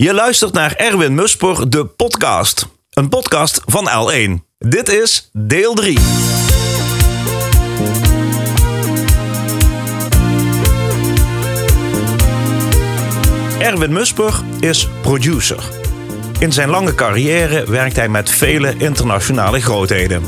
Je luistert naar Erwin Musper, de podcast. Een podcast van L1. Dit is deel 3. Erwin Musper is producer. In zijn lange carrière werkt hij met vele internationale grootheden.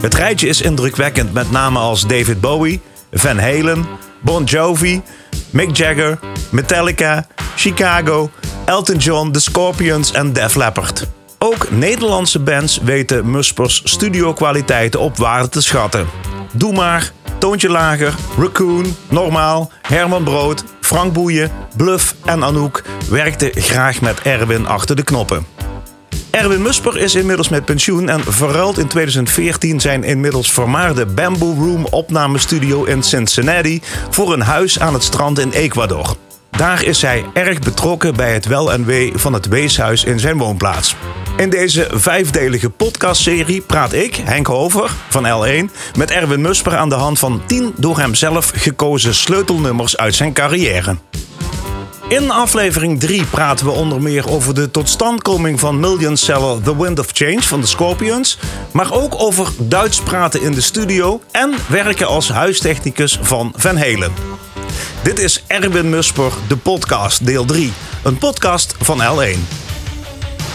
Het rijtje is indrukwekkend met namen als David Bowie, Van Halen, Bon Jovi, Mick Jagger, Metallica, Chicago, Elton John, The Scorpions en Def Leppard. Ook Nederlandse bands weten Muspers studiokwaliteiten op waarde te schatten. Doe maar, Toontje Lager, Raccoon, Normaal, Herman Brood, Frank Boeien, Bluff en Anouk werkten graag met Erwin achter de knoppen. Erwin Musper is inmiddels met pensioen en verruilt in 2014 zijn inmiddels vermaarde Bamboo Room opnamestudio in Cincinnati voor een huis aan het strand in Ecuador. Daar is hij erg betrokken bij het wel en wee van het weeshuis in zijn woonplaats. In deze vijfdelige podcastserie praat ik, Henk Hover van L1, met Erwin Musper aan de hand van 10 door hem zelf gekozen sleutelnummers uit zijn carrière. In aflevering 3 praten we onder meer over de totstandkoming van Million Seller The Wind of Change van de Scorpions. Maar ook over Duits praten in de studio en werken als huistechnicus van Van Halen. Dit is Erwin Musper, de podcast, deel 3. Een podcast van L1.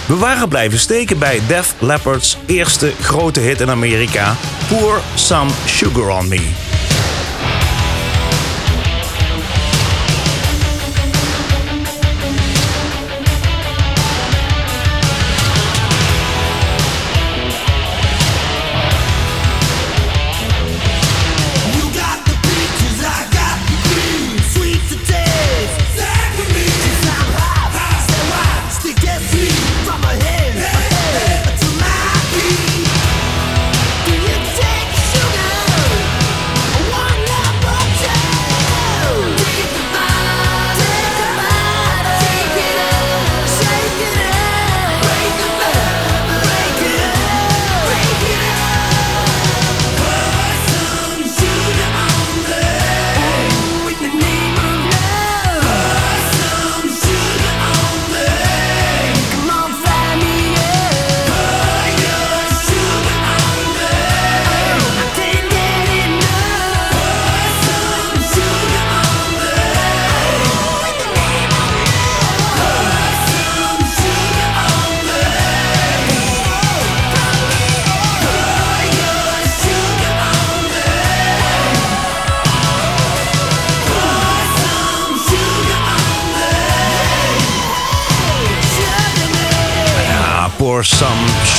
We waren blijven steken bij Def Leppard's eerste grote hit in Amerika, Pour Some Sugar On Me.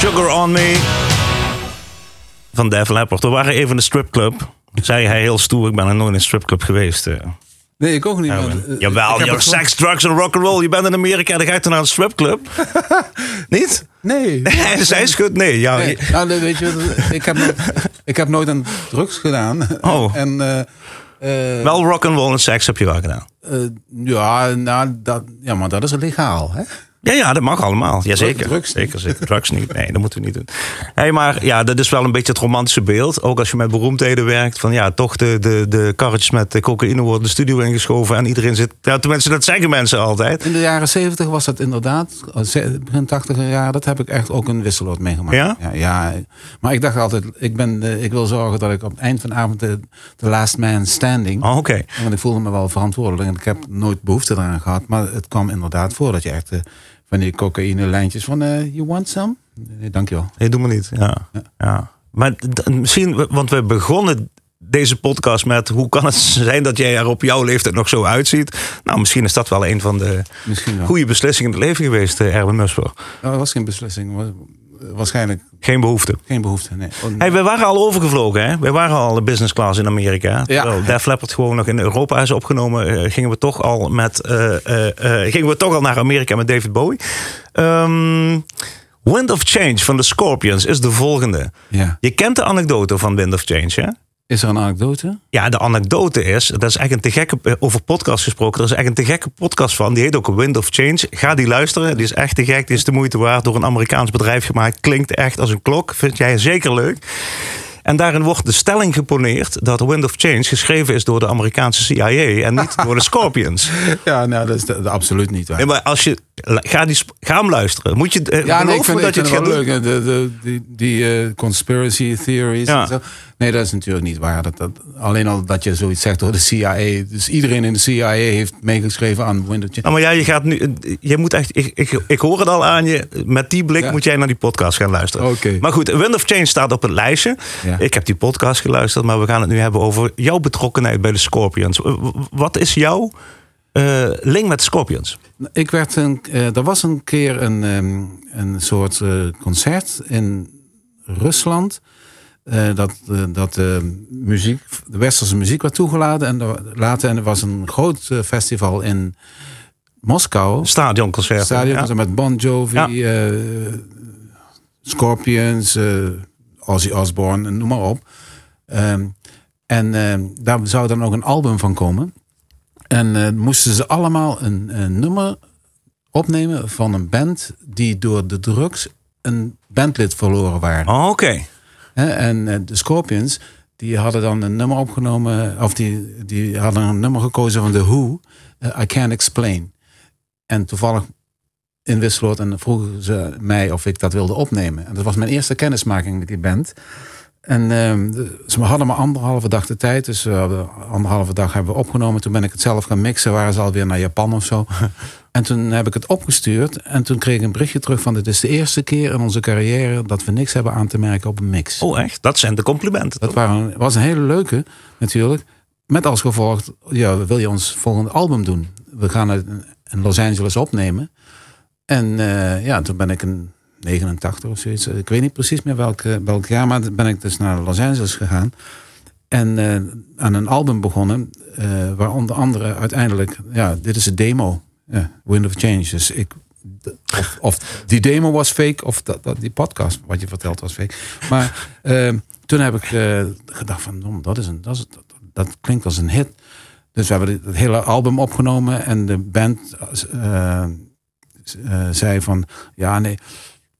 Sugar On Me. Van Def Leppard. We waren even in de stripclub. Zei hij heel stoer, ik ben er nooit in een stripclub geweest. eh. Nee, ik ook niet. maar, Erwin. eh, Jawel, je heb hebt seks, drugs en rock'n'roll. Je bent in Amerika, dan ga je toch naar een stripclub? Niet? Nee. Hij zij schudt, nee. Ja, Nee. Nou, nee, weet je, ik heb, nooit, ik heb nooit aan drugs gedaan. Oh. En, eh, eh, wel rock'n'roll en seks heb je wel gedaan. eh, ja, nou, dat, ja, maar dat is legaal, hè? Ja, ja, dat mag allemaal. Jazeker. Drugs zeker, zeker. Drugs niet. Nee, dat moeten we niet doen. Hey, maar ja, dat is wel een beetje het romantische beeld. Ook als je met beroemdheden werkt. Van ja, toch de, de, de karretjes met de cocaïne worden de studio ingeschoven. En iedereen zit... Ja, tenminste, dat zeggen mensen altijd. In de jaren zeventig was dat inderdaad, eh, begin tachtiger jaar, dat heb ik echt ook een wisseloord meegemaakt. Ja? Ja, ja. maar ik dacht altijd, ik, ben, eh, ik wil zorgen dat ik op het eind van de avond de, de last man standing, Oh, Oké. want ik voelde me wel verantwoordelijk en ik heb nooit behoefte eraan gehad, maar het kwam inderdaad voor dat je echt eh, van die cocaïne lijntjes van, eh, you want some? Nee, dankjewel. Nee, doe maar niet. Ja. ja. Maar misschien, want we begonnen deze podcast met hoe kan het zijn dat jij er op jouw leeftijd nog zo uitziet? Nou, misschien is dat wel een van de goede beslissingen in het leven geweest, eh, Erwin Musper. Dat was geen beslissing, waarschijnlijk Geen behoefte. geen behoefte. Nee. Oh, Hey, we waren al overgevlogen, hè? We waren al business class in Amerika. Ja. Terwijl Def Leppard gewoon nog in Europa is opgenomen, eh, gingen we toch al met, eh, eh, eh, gingen we toch al naar Amerika met David Bowie. Ehm, Wind of Change van de Scorpions is de volgende. Ja. Je kent de anekdote van Wind of Change, hè? Is er een anekdote? Ja, de anekdote is, dat is echt een te gekke, eh, over podcast gesproken, er is echt een te gekke podcast van. Die heet ook Wind of Change. Ga die luisteren, die is echt te gek, die is de moeite waard. Door een Amerikaans bedrijf gemaakt, klinkt echt als een klok. Vind jij zeker leuk? En daarin wordt de stelling geponeerd dat Wind of Change geschreven is door de Amerikaanse CIA en niet door de Scorpions. Ja, nou, dat is de- de- absoluut niet waar. Nee, maar als je Ga, die, ga hem luisteren. Moet je eh, Ja, nee, ik vind, dat ik je het vind gaat het wel leuk. De, de, die die eh, conspiracy theories. Ja. En zo. Nee, dat is natuurlijk niet waar. Dat, dat, alleen al dat je zoiets zegt door de CIA. Dus iedereen in de CIA heeft meegeschreven aan Windows. Nou, maar ja, je gaat nu. Je moet echt. Ik, ik, ik hoor het al aan je. Met die blik Ja. moet jij naar die podcast gaan luisteren. Oké. Maar goed, Wind of Change staat op het lijstje. Ja. Ik heb die podcast geluisterd, maar we gaan het nu hebben over jouw betrokkenheid bij de Scorpions. Wat is jouw eh, link met de Scorpions? Ik werd een, eh, er was een keer een, ehm, een soort eh, concert in Rusland. Eh, dat eh, dat eh, muziek, de westerse muziek werd toegelaten. En er, later en er was een groot festival in Moskou. Stadionconcert. Stadion Ja. met Bon Jovi, Scorpions, Ozzy Osbourne, noem maar op. Ehm, en ehm, daar zou dan ook een album van komen. En moesten ze allemaal een, een nummer opnemen van een band die door de drugs een bandlid verloren waren. Oh, Oké. En eh, de Scorpions, die hadden dan een nummer opgenomen, of die, die hadden een nummer gekozen van The Who, eh, I Can't Explain. En toevallig in Wisseloord en vroegen ze mij of ik dat wilde opnemen. En dat was mijn eerste kennismaking met die band. En ehm, ze hadden maar anderhalve dag de tijd. Dus hadden anderhalve dag hebben we opgenomen. Toen ben ik het zelf gaan mixen. Waren ze alweer naar Japan of zo. en toen heb ik het opgestuurd. En toen kreeg ik een berichtje terug van... dit is de eerste keer in onze carrière... dat we niks hebben aan te merken op een mix. Oh, echt? Dat zijn de complimenten. Dat waren, was een hele leuke natuurlijk. Met als gevolg, ja, wil je ons volgende album doen? We gaan het in Los Angeles opnemen. En eh, ja, toen ben ik in 89 of zoiets. Ik weet niet precies meer welk, eh, welk jaar, maar ben ik dus naar Los Angeles gegaan. En eh, aan een album begonnen, eh, waar onder andere uiteindelijk, ja, dit is een demo. Ja, Wind of Change. Dus ik, of, of die demo was fake, of dat, dat, die podcast wat je vertelt was fake. Maar eh, toen heb ik eh, gedacht van, "Dom, dat, is een, dat, is, dat, dat klinkt als een hit. Dus we hebben het hele album opgenomen en de band eh, eh, zei van, ja nee,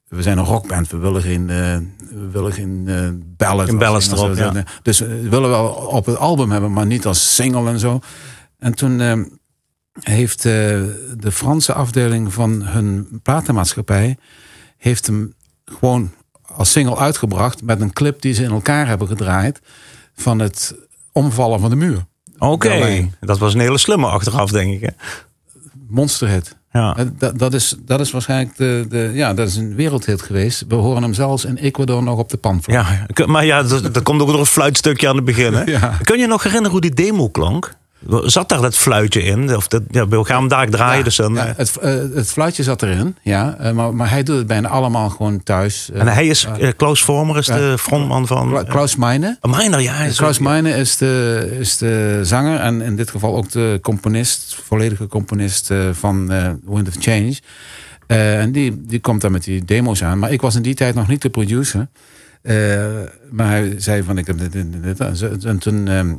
we zijn een rockband, we willen geen, we willen geen eh ballad. Geen erop, ja. Dus we willen wel op het album hebben, maar niet als single en zo. En toen eh, heeft eh, de Franse afdeling van hun platenmaatschappij heeft hem gewoon als single uitgebracht met een clip die ze in elkaar hebben gedraaid van het omvallen van de muur. Oké. Dat was een hele slimme achteraf, denk ik. Hè? Monsterhit. Ja. Eh, Dat, dat, is, dat is waarschijnlijk de, de, ja, dat is een wereldhit geweest. We horen hem zelfs in Ecuador nog op de pamflet. Ja, maar ja, dat, dat komt ook door een fluitstukje aan het begin. Hè? Ja. Kun je nog herinneren hoe die demo klonk? Zat daar dat fluitje in? Of dat, ja, we gaan hem daar draaien. Ja, dus dan, ja, eh, het, eh, het fluitje zat erin, ja. eh, maar, maar hij doet het bijna allemaal gewoon thuis. en hij is, Klaus Vormer is de frontman van... Kla- Klaus Meine. Uh, Meiner, ja. is Klaus Meine is de, is de zanger en in dit geval ook de componist, volledige componist van Wind of Change. En die, die komt dan met die demo's aan. Maar ik was in die tijd nog niet de producer. Maar hij zei van ik heb dit, dit, dit. En En toen ehm, eh,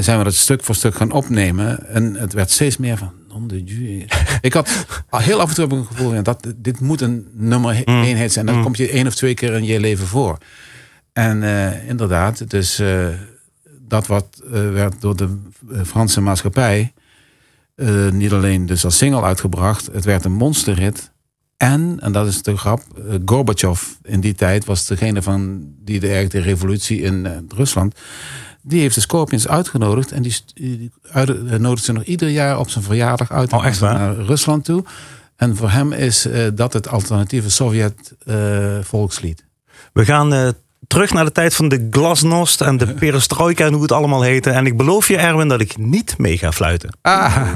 zijn we dat stuk voor stuk gaan opnemen. En het werd steeds meer van... Ik had heel af en toe heb ik een gevoel... Dat, dit moet een nummer één hit zijn. Dat komt je één of twee keer in je leven voor. En eh, inderdaad, dus eh, dat wat eh, werd door de eh, Franse maatschappij eh, niet alleen dus als single uitgebracht, het werd een monsterhit. En, en dat is de grap, eh, Gorbachev in die tijd was degene van die de, de revolutie in eh, Rusland. Die heeft de Scorpions uitgenodigd en die, st- die uit- eh, nodigt ze nog ieder jaar op zijn verjaardag uit Oh, echt naar Rusland toe. En voor hem is eh, dat het alternatieve Sovjet eh. We gaan terug naar de tijd van de glasnost en de perestroika en hoe het allemaal heette. En ik beloof je, Erwin, dat ik niet mee ga fluiten. Ah.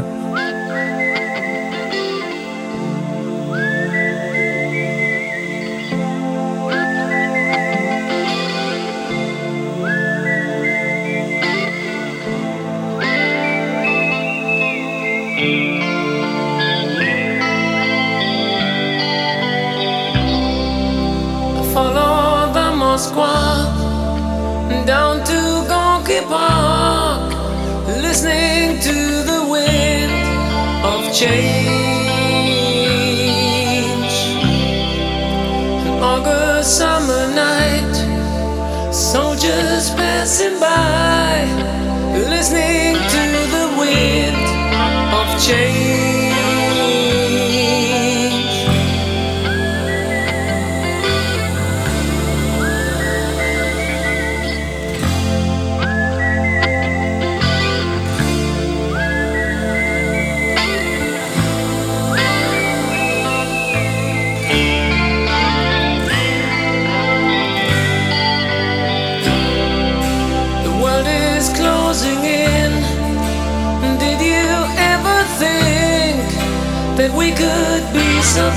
Soldiers passing by, listening to the wind of change.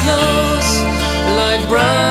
Close, like brothers.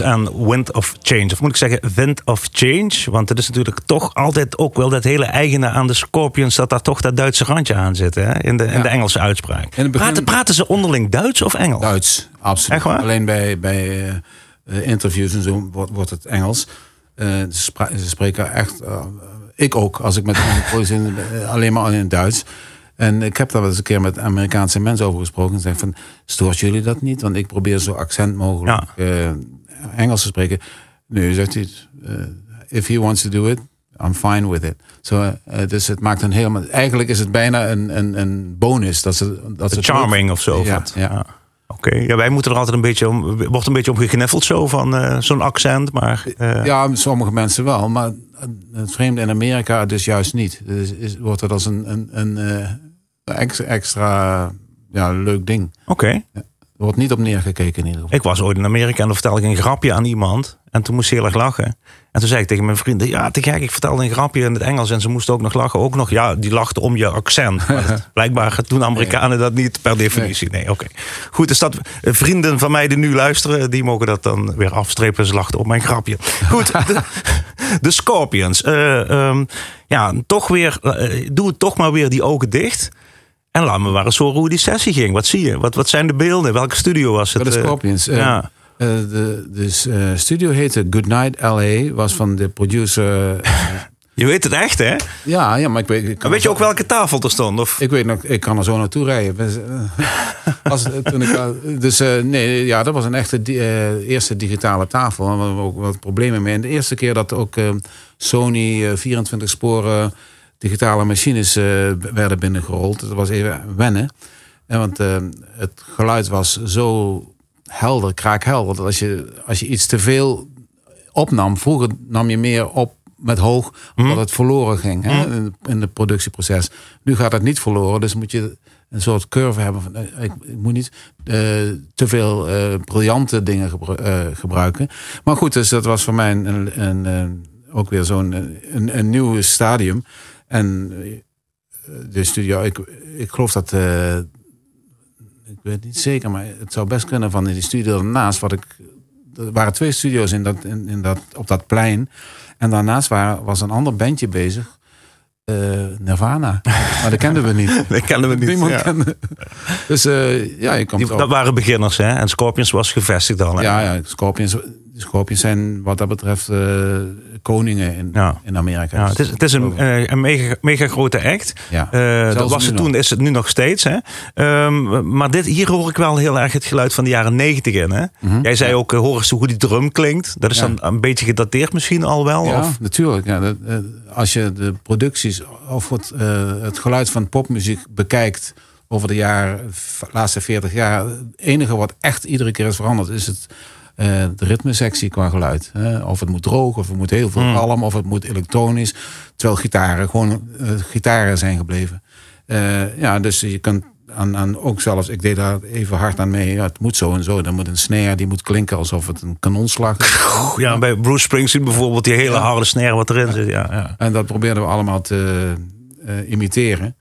En Wind of Change. Of moet ik zeggen Wind of Change? Want het is natuurlijk toch altijd ook wel dat hele eigene aan de Scorpions... dat daar toch dat Duitse randje aan zit hè? In, de, in Ja. de Engelse uitspraak. In het begin- praten, praten ze onderling Duits of Engels? Duits, absoluut. Alleen bij, bij eh, interviews en zo wordt, wordt het Engels. Eh, ze, spreken echt, eh, ik ook, als ik met eh, alleen maar in het Duits. En ik heb daar wel eens een keer met Amerikaanse mensen over gesproken. En zeg van, stoort jullie dat niet? Want ik probeer zo accent mogelijk Engels te spreken. Nee, zegt hij, eh, if he wants to do it, I'm fine with it. Eh, dus het maakt een helemaal. Eigenlijk is het bijna een, een, een bonus dat ze dat ze Charming of zo. Ja, ja. Oké, ja, wij moeten er altijd een beetje om, wordt een beetje om gegniffeld zo van eh, zo'n accent, maar Ja, sommige mensen wel, maar het vreemde in Amerika dus juist niet. Dus is, wordt het als een, een, een extra, extra ja, leuk ding. oké. Wordt wordt niet op neergekeken in ieder geval. Ik was ooit in Amerika en dan vertelde ik een grapje aan iemand. En toen moest ze heel erg lachen. En toen zei ik tegen mijn vrienden, ja, te gek, ik vertelde een grapje in het Engels. En ze moesten ook nog lachen. Ook nog, ja, die lachten om je accent. Maar blijkbaar doen Amerikanen dat niet per definitie. Nee, oké. Goed, dus dat eh, vrienden van mij die nu luisteren, die mogen dat dan weer afstrepen. Ze lachten op mijn grapje. Goed, de, de Scorpions. Eh, ehm, ja, toch weer, eh, doe het toch maar weer die ogen dicht. En laat me maar eens horen hoe die sessie ging. Wat zie je? Wat, wat zijn de beelden? Welke studio was het? Bij de Eh, Scorpions. eh, ja. eh, de eh, studio heette Goodnight LA. Was van de producer. Je weet het echt, hè? ja, ja, maar ik weet... Ik Maar weet je ook welke tafel er stond? Of? Ik weet nog, ik kan er zo naartoe rijden. Dus, Als, toen ik, al- dus nee, ja, dat was een echte di- eerste digitale tafel. We hadden ook wat problemen mee. En de eerste keer dat ook Sony eh, 24 sporen digitale machines eh, werden binnengerold. Dat was even wennen. En want eh, het geluid was zo helder, kraakhelder. Dat als je, als je iets te veel opnam, vroeger nam je meer op met hoog, omdat het verloren ging hè, in, in het productieproces. Nu gaat het niet verloren, dus moet je een soort curve hebben van eh, ik, ik moet niet te veel eh, briljante dingen gebru- gebruiken. Maar goed, dus dat was voor mij een, een, een, ook weer zo'n een, een nieuw stadium. En eh, de studio, ik, ik geloof dat eh, ik weet niet zeker, maar het zou best kunnen van in die studio daarnaast, wat ik er waren twee studio's in dat, in, in dat, op dat plein. En daarnaast waren, was een ander bandje bezig. eh, Nirvana. Maar dat kenden we niet. Dat kennen we niet. Niemand ja. kende. Dus ja, je komt Die- dat waren beginners, hè? En Scorpions was gevestigd al. hè? Ja, ja Scorpions, Scorpions zijn wat dat betreft eh, koningen in, Ja. in Amerika. Ja, het is, het is een, eh, een mega, mega grote act. Ja. Eh, dat was het nog. toen, is het nu nog steeds. Hè? Ehm, maar dit, hier hoor ik wel heel erg het geluid van de jaren negentig in. Hè? Jij zei ook, eh, hoor eens hoe die drum klinkt. Dat is Mhm. Dan een beetje gedateerd misschien al wel? Ja, Of? natuurlijk. Dat, als je de producties of het, het geluid van popmuziek bekijkt over de jaren, laatste 40 jaar, het enige wat echt iedere keer is veranderd, is het, de ritmesectie qua geluid. of het moet droog, of het moet heel veel galm, of het moet elektronisch. Terwijl gitaren gewoon eh, gitaren zijn gebleven. Eh, ja, dus je kunt aan, aan ook zelfs, ik deed daar even hard aan mee. Ja, het moet zo en zo. Dan moet een snare, die moet klinken alsof het een kanonslag is. Ja, bij Bruce Springsteen bijvoorbeeld, die hele Ja. harde snare wat erin zit. Ja, ja. En dat probeerden we allemaal te eh, imiteren.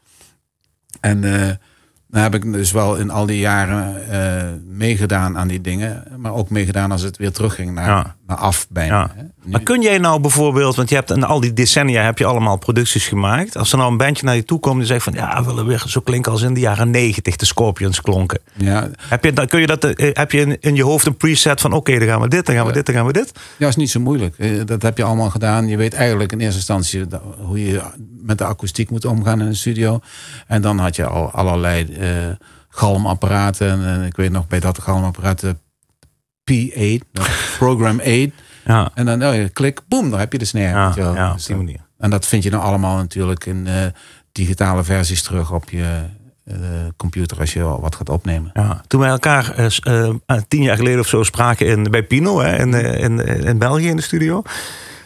En eh dan heb ik dus wel in al die jaren eh, meegedaan aan die dingen. Maar ook meegedaan als het weer terugging naar, Ja. naar af bijna. Ja. hè. Nu- Maar kun jij nou bijvoorbeeld, want je hebt in al die decennia heb je allemaal producties gemaakt. Als er nou een bandje naar je toe komt en zegt van ja, we willen weer zo klinken als in de jaren negentig de Scorpions klonken. ja, Heb je, dan kun je dat, eh, heb je in, in je hoofd een preset van oké, dan gaan we dit, dan gaan we dit, dan gaan we dit. ja, is niet zo moeilijk. Eh, Dat heb je allemaal gedaan. Je weet eigenlijk in eerste instantie hoe je met de akoestiek moet omgaan in een studio. En dan had je al allerlei eh, galmapparaten. En, eh, ik weet nog bij dat galmapparaat de P8, dat Program 8. Ja, En dan oh, ja, klik, boem, dan heb je de snare. ja, je op Dus die manier. En dat vind je dan allemaal natuurlijk in eh, digitale versies terug op je eh, computer als je wat gaat opnemen. Ja, toen wij elkaar eh, eh, eh, tien jaar geleden of zo spraken in, bij Pino hè, in, eh, in, in België in de studio.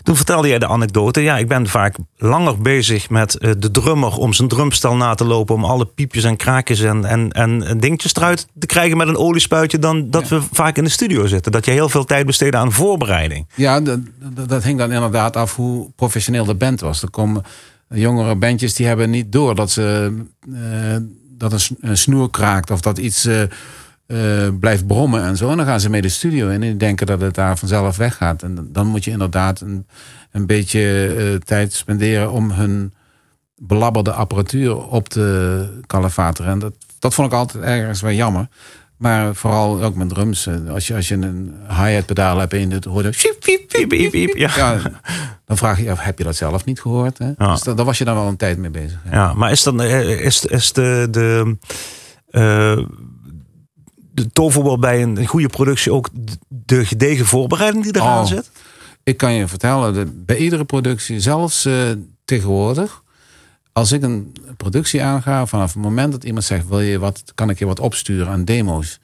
Toen vertelde jij de anekdote. Ja, ik ben vaak langer bezig met eh, de drummer om zijn drumstel na te lopen. Om alle piepjes en kraakjes en, en, en dingetjes eruit te krijgen met een oliespuitje. Dan dat we vaak in de studio zitten. Dat je heel veel tijd besteedde aan voorbereiding. Ja, dat, dat, hing dan inderdaad af hoe professioneel de band was. Er komen jongere bandjes die hebben niet door dat ze eh, dat een snoer kraakt of dat iets eh, eh, blijft brommen en zo. En dan gaan ze mee de studio in en die denken dat het daar vanzelf weggaat. En dan moet je inderdaad een, een beetje eh, tijd spenderen om hun belabberde apparatuur op te kalefateren. En dat, dat vond ik altijd ergens wel jammer. Maar vooral ook met drums. eh, Als je, als je een hi-hat pedaal hebt en piep, piep. Ja. ja, dan vraag je je af, heb je dat zelf niet gehoord? Hè? Ja. Dus daar was je dan wel een tijd mee bezig. Ja. Ja, maar is, dan, is, is de, de, de toverwoord bij een goede productie ook de gedegen voorbereiding die eraan Oh. zit? Ik kan je vertellen, de- bij iedere productie, zelfs eh, tegenwoordig... als ik een productie aanga, vanaf het moment dat iemand zegt... Wil je wat, kan ik je wat opsturen aan demo's...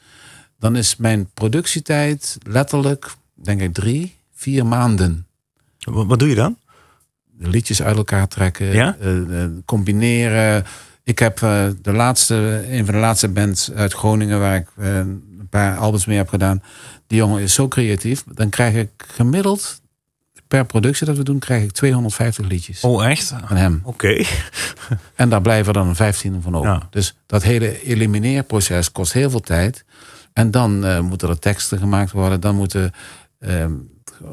dan is mijn productietijd letterlijk, denk ik, drie, vier maanden. Wat, wat doe je dan? de liedjes uit elkaar trekken, Ja? eh, eh, combineren. Ik heb eh, de laatste, een van de laatste bands uit Groningen waar ik, eh, een paar albums mee heb gedaan. Die jongen is zo creatief. Dan krijg ik gemiddeld, per productie dat we doen, krijg ik 250 liedjes Oh, echt? van hem. Oké. En daar blijven dan 15 van over. Ja. Dus dat hele elimineerproces kost heel veel tijd. En dan eh, moeten er teksten gemaakt worden. Dan moeten ehm,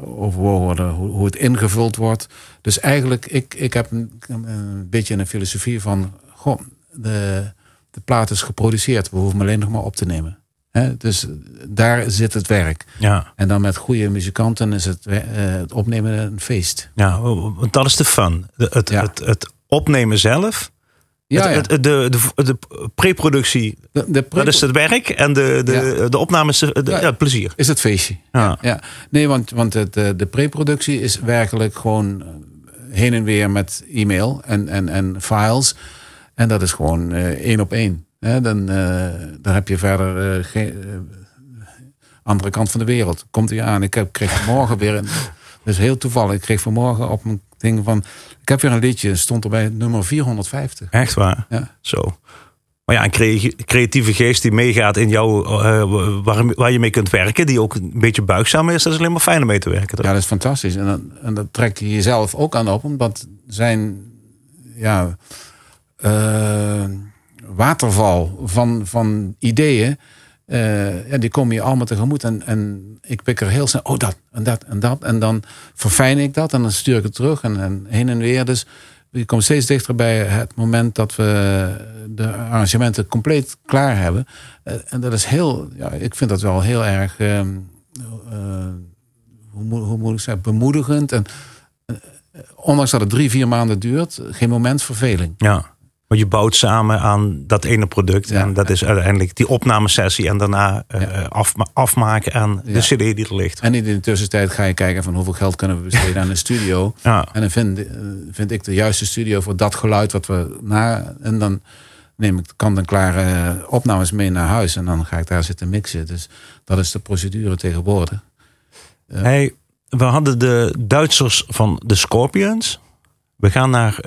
overwogen worden hoe, hoe het ingevuld wordt. Dus eigenlijk, ik, ik heb een, een beetje een filosofie van... Goh, de, de plaat is geproduceerd. We hoeven hem alleen nog maar op te nemen. Dus daar zit het werk. Ja. En dan met goede muzikanten is het, eh, het opnemen een feest. ja, want dat is de fun. De- het, Ja. het, het opnemen zelf. Ja, het, ja. het- de, de, de preproductie, De, de pre- dat is het werk. En de, de, Ja. de opname is de, Ja. het plezier. is het feestje. Ja. Ja, nee, want, want het, de preproductie is werkelijk gewoon eh, heen en weer met e-mail en, en, en files. En dat is gewoon eh, één op één. Hè, dan, eh, dan heb je verder eh, geen andere kant van de wereld. Komt hij aan. Ik heb, kreeg vanmorgen weer een. Dus heel toevallig. Ik kreeg vanmorgen op een ding van. Ik heb weer een liedje. Stond er bij nummer 450. Echt waar. Ja. Zo. Maar ja, een crea- creatieve geest die meegaat in jou, waar, waar je mee kunt werken, die ook een beetje buigzaam is, dat is alleen maar fijn om mee te werken. toch? Ja, dat is fantastisch. En, dan, en dat trek je jezelf ook aan op, omdat zijn ja, eh, waterval van, van ideeën, eh, ja, die komen je allemaal tegemoet. En, en ik pik er heel snel, oh dat en dat en dat. En dan verfijn ik dat en dan stuur ik het terug en, en heen en weer. Dus je komt steeds dichter bij het moment dat we de arrangementen compleet klaar hebben. Eh, en dat is heel, ja, ik vind dat wel heel erg. ehm, eh, hoe, moet- ik zeggen, bemoedigend. En ondanks dat het drie, vier maanden duurt, geen moment verveling. Ja. Want je bouwt samen aan dat ene product. Ja. En dat is uiteindelijk die opnamesessie. En daarna eh, Ja. afmaken aan de cd die er ligt. En in de tussentijd ga je kijken van hoeveel geld kunnen we besteden aan een studio. En dan vind, eh, vind ik de juiste studio voor dat geluid wat we na. En dan neem ik kant-en-klare eh, opnames mee naar huis. En dan ga ik daar zitten mixen. Dus dat is de procedure tegenwoordig. Hey, we hadden de Duitsers van de Scorpions. We gaan naar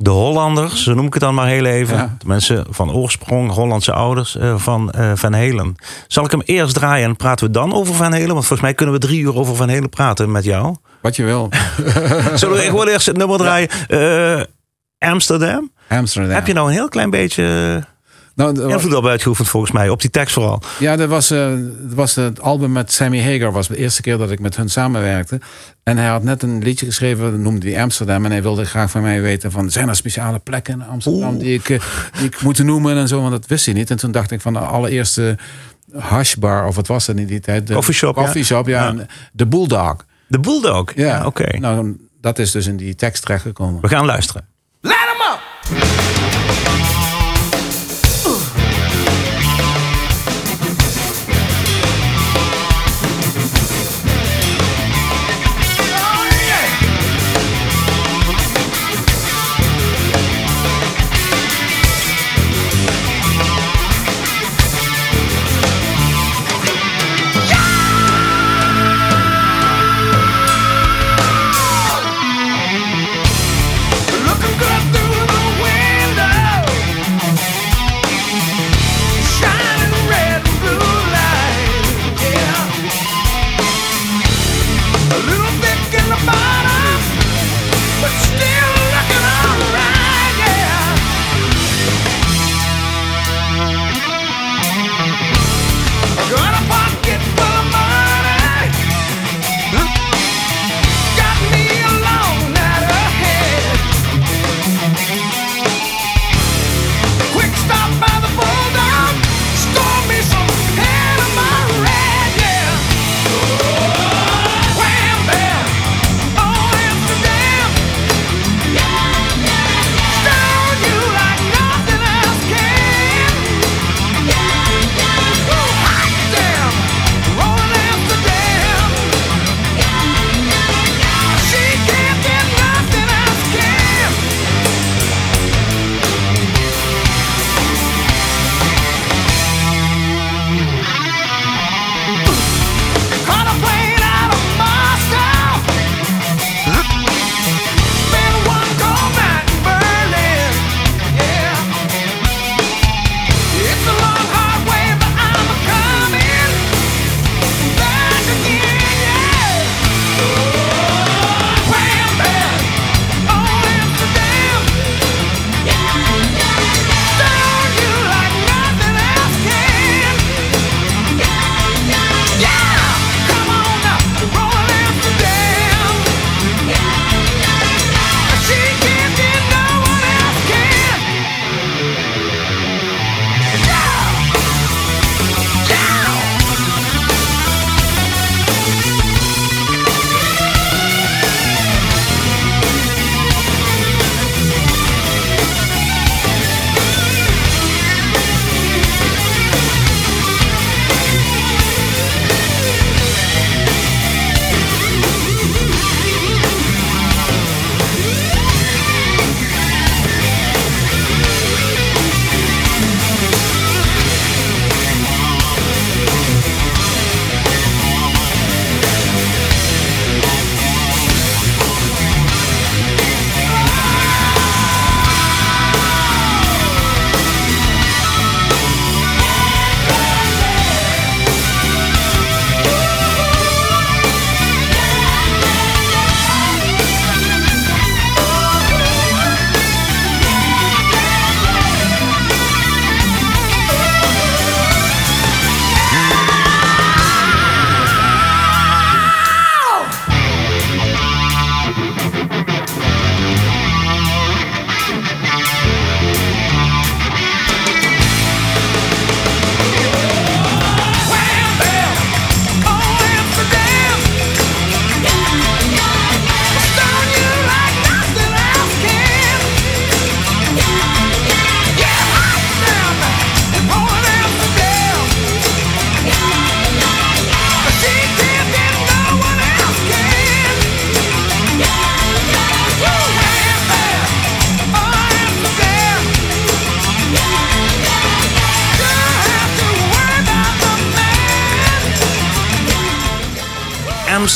de Hollanders, zo noem ik het dan maar heel even. Ja. De mensen van oorsprong, Hollandse ouders eh, van eh, Van Halen. Zal ik hem eerst draaien en praten we dan over Van Halen? Want volgens mij kunnen we drie uur over Van Halen praten met jou. Wat je wil. Zullen we gewoon eerst het nummer draaien? Eh, Amsterdam. Amsterdam. Heb je nou een heel klein beetje nou, d- invloed op uitgeoefend volgens mij, op die tekst vooral. Ja, dat was, eh, dat was het album met Sammy Hagar. was de eerste keer dat ik met hun samenwerkte. En hij had net een liedje geschreven, dat noemde hij Amsterdam. En hij wilde graag van mij weten van, zijn er speciale plekken in Amsterdam die ik, eh, die ik moet noemen en zo. Want dat wist hij niet. En toen dacht ik van de allereerste hashbar, of wat was dat in die tijd? De Coffeeshop, ja. Coffeeshop, ja. De Bulldog. De Bulldog. Ja, oké. Nou, dat is dus in die tekst terechtgekomen. We gaan luisteren. Light 'em up!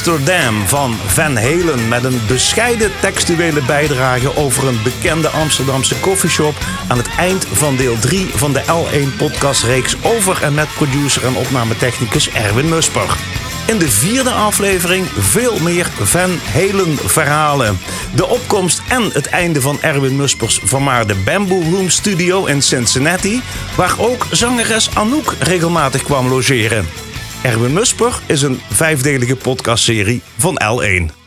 Amsterdam van Van Halen met een bescheiden textuele bijdrage over een bekende Amsterdamse koffieshop aan het eind van deel 3 van de L1 podcastreeks over en met producer en opnametechnicus Erwin Musper. In de vierde aflevering veel meer Van Halen verhalen. De opkomst en het einde van Erwin Muspers vermaarde Bamboo Room Studio in Cincinnati, waar ook zangeres Anouk regelmatig kwam logeren. Erwin Musper is een vijfdelige podcastserie van L1.